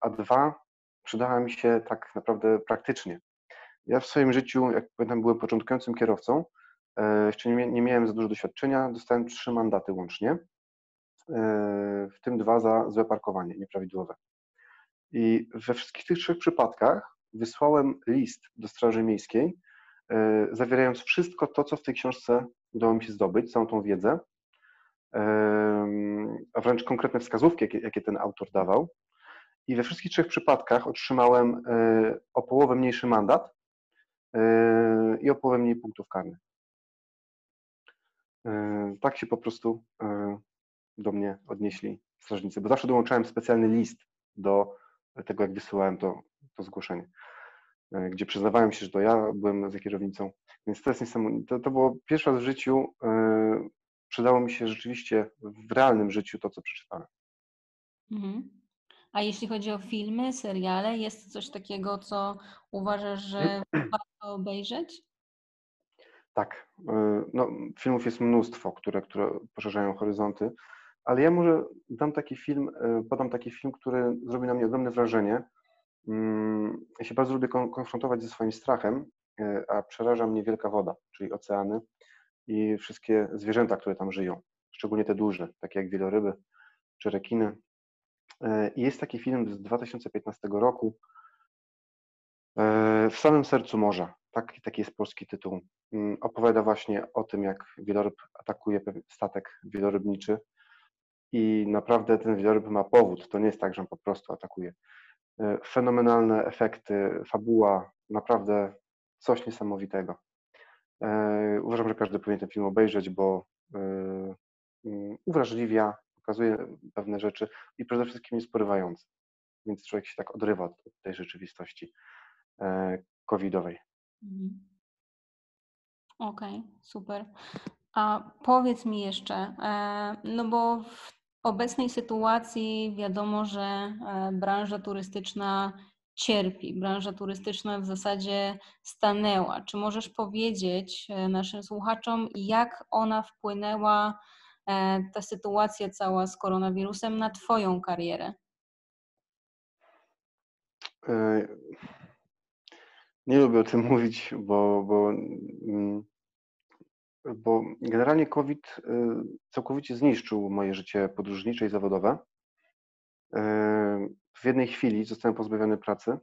a dwa, przydała mi się tak naprawdę praktycznie. Ja w swoim życiu, jak pamiętam, byłem początkującym kierowcą, jeszcze nie, miałem za dużo doświadczenia, dostałem trzy mandaty łącznie. E, w tym dwa za złe parkowanie nieprawidłowe. I we wszystkich tych trzech przypadkach wysłałem list do Straży Miejskiej, e, zawierając wszystko to, co w tej książce udało mi się zdobyć, całą tą wiedzę, e, a wręcz konkretne wskazówki, jakie, ten autor dawał. I we wszystkich trzech przypadkach otrzymałem o połowę mniejszy mandat i o połowę mniej punktów karnych. Tak się po prostu do mnie odnieśli strażnicy, bo zawsze dołączałem specjalny list do tego, jak wysyłałem to, to zgłoszenie, e, gdzie przyznawałem się, że to ja byłem za kierownicą. Więc to jest niesamowite. To, to było pierwszy raz w życiu, przydało mi się rzeczywiście w realnym życiu to, co przeczytałem. Mhm. A jeśli chodzi o filmy, seriale, jest coś takiego, co uważasz, że warto obejrzeć? Tak. E, no, filmów jest mnóstwo, które, które poszerzają horyzonty. Ale ja może dam taki film, e, podam taki film, który zrobi na mnie ogromne wrażenie. Mm, ja się bardzo lubię konfrontować ze swoim strachem, e, a przeraża mnie wielka woda, czyli oceany i wszystkie zwierzęta, które tam żyją, szczególnie te duże, takie jak wieloryby czy rekiny. E, I jest taki film z 2015 roku, W samym sercu morza. Tak, taki jest polski tytuł. Mm, opowiada właśnie o tym, jak wieloryb atakuje statek wielorybniczy i naprawdę ten wieloryb ma powód. To nie jest tak, że on po prostu atakuje. E, fenomenalne efekty, fabuła, naprawdę coś niesamowitego. E, uważam, że każdy powinien ten film obejrzeć, bo e, mm, uwrażliwia, pokazuje pewne rzeczy i przede wszystkim jest porywający. Więc człowiek się tak odrywa od tej rzeczywistości covidowej. Mhm. Okej, okay, super. A powiedz mi jeszcze, no bo w obecnej sytuacji wiadomo, że e, branża turystyczna cierpi. Branża turystyczna w zasadzie stanęła. Czy możesz powiedzieć e, naszym słuchaczom, jak ona wpłynęła, e, ta sytuacja cała z koronawirusem, na Twoją karierę? Nie lubię o tym mówić, bo, bo, mm, bo generalnie COVID całkowicie zniszczył moje życie podróżnicze i zawodowe. W jednej chwili zostałem pozbawiony pracy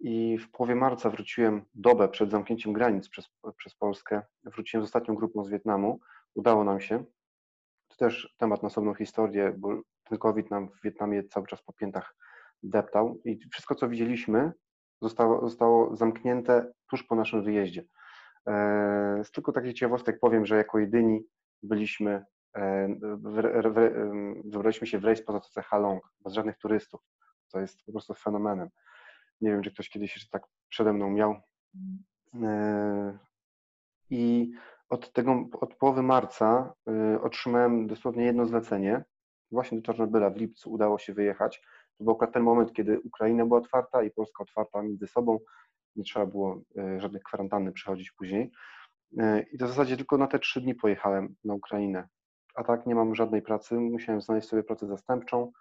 i w połowie marca wróciłem dobę przed zamknięciem granic przez, przez Polskę. Wróciłem z ostatnią grupą z Wietnamu. Udało nam się. To też temat na osobną historię, bo ten COVID nam w Wietnamie cały czas po piętach deptał i wszystko, co widzieliśmy, zostało, zostało zamknięte tuż po naszym wyjeździe. Z tylko takich ciekawostek powiem, że jako jedyni byliśmy, wybraliśmy się w rejs po Zatoce Halong, bez żadnych turystów. To jest po prostu fenomenem. Nie wiem, czy ktoś kiedyś jeszcze tak przede mną miał. E, I od, tego, od połowy marca e, otrzymałem dosłownie jedno zlecenie. Właśnie do Czarnobyla w lipcu udało się wyjechać. To był akurat ten moment, kiedy Ukraina była otwarta i Polska otwarta między sobą. Nie trzeba było e, żadnych kwarantanny przechodzić później. I to w zasadzie tylko na te trzy dni pojechałem na Ukrainę. A tak nie mam żadnej pracy. Musiałem znaleźć sobie pracę zastępczą.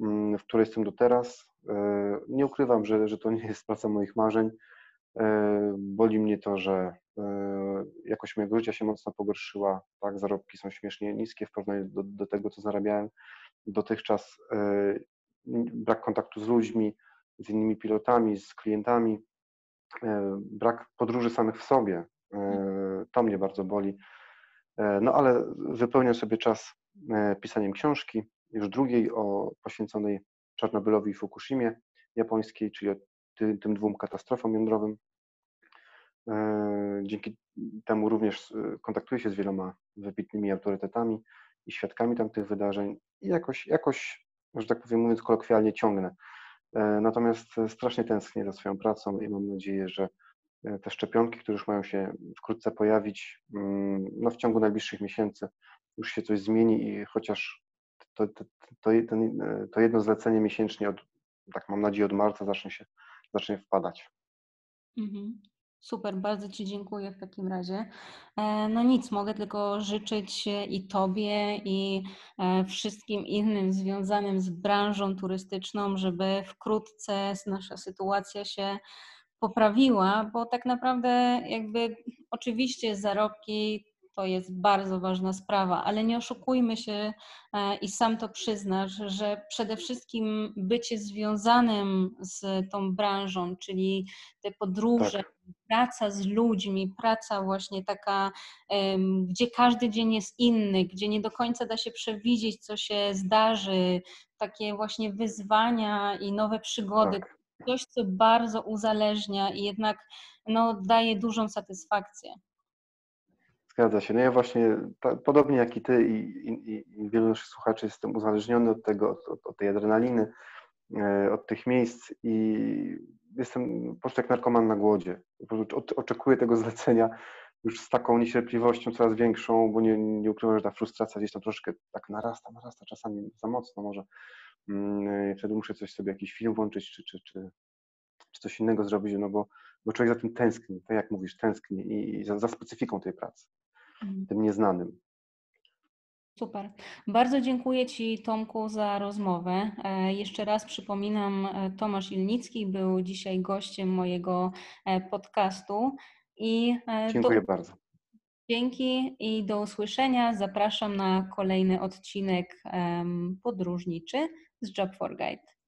Mm, w której jestem do teraz. E, nie ukrywam, że, że to nie jest praca moich marzeń. E, boli mnie to, że e, jakość mojego życia się mocno pogorszyła. Tak, zarobki są śmiesznie niskie w porównaniu do, do tego, co zarabiałem dotychczas. Brak kontaktu z ludźmi, z innymi pilotami, z klientami, brak podróży samych w sobie. To mnie bardzo boli. No ale wypełniam sobie czas pisaniem książki, już drugiej o poświęconej Czarnobylowi i Fukushimie japońskiej, czyli ty, tym dwóm katastrofom jądrowym. E, dzięki temu również e, kontaktuję się z wieloma wybitnymi autorytetami i świadkami tamtych wydarzeń i jakoś, jakoś że tak powiem, mówiąc kolokwialnie, ciągnę. E, natomiast strasznie tęsknię za swoją pracą i mam nadzieję, że te szczepionki, które już mają się wkrótce pojawić, mm, no w ciągu najbliższych miesięcy już się coś zmieni i chociaż to, to, to, ten, to jedno zlecenie miesięcznie, od, tak mam nadzieję, od marca zacznie się zacznie wpadać. Mhm. Super, bardzo Ci dziękuję w takim razie. E, no nic, mogę tylko życzyć i Tobie, i e, wszystkim innym związanym z branżą turystyczną, żeby wkrótce nasza sytuacja się poprawiła, bo tak naprawdę jakby oczywiście zarobki to jest bardzo ważna sprawa, ale nie oszukujmy się e, i sam to przyznasz, że przede wszystkim bycie związanym z tą branżą, czyli te podróże, tak. praca z ludźmi, praca właśnie taka, gdzie każdy dzień jest inny, gdzie nie do końca da się przewidzieć, co się zdarzy, takie właśnie wyzwania i nowe przygody. Tak. Coś, co bardzo uzależnia i jednak no, daje dużą satysfakcję. Zgadza się. No ja właśnie, podobnie jak i ty i, i, i wielu naszych słuchaczy, jestem uzależniony od tego, od, od tej adrenaliny, e, od tych miejsc i jestem po prostu jak narkoman na głodzie. Oczekuję tego zlecenia już z taką niecierpliwością coraz większą, bo nie, nie ukrywam, że ta frustracja gdzieś tam troszkę tak narasta, narasta, czasami za mocno może. Mm, wtedy muszę coś sobie, jakiś film włączyć, czy, czy, czy, czy coś innego zrobić, no bo, bo człowiek za tym tęskni, tak jak mówisz, tęskni i, i za, za specyfiką tej pracy. Mhm. tym nieznanym. Super. Bardzo dziękuję Ci, Tomku, za rozmowę. E, jeszcze raz przypominam, e, Tomasz Ilnicki był dzisiaj gościem mojego e, podcastu. I dziękuję do... bardzo. Dzięki i do usłyszenia. Zapraszam na kolejny odcinek podróżniczy z Job for Guide.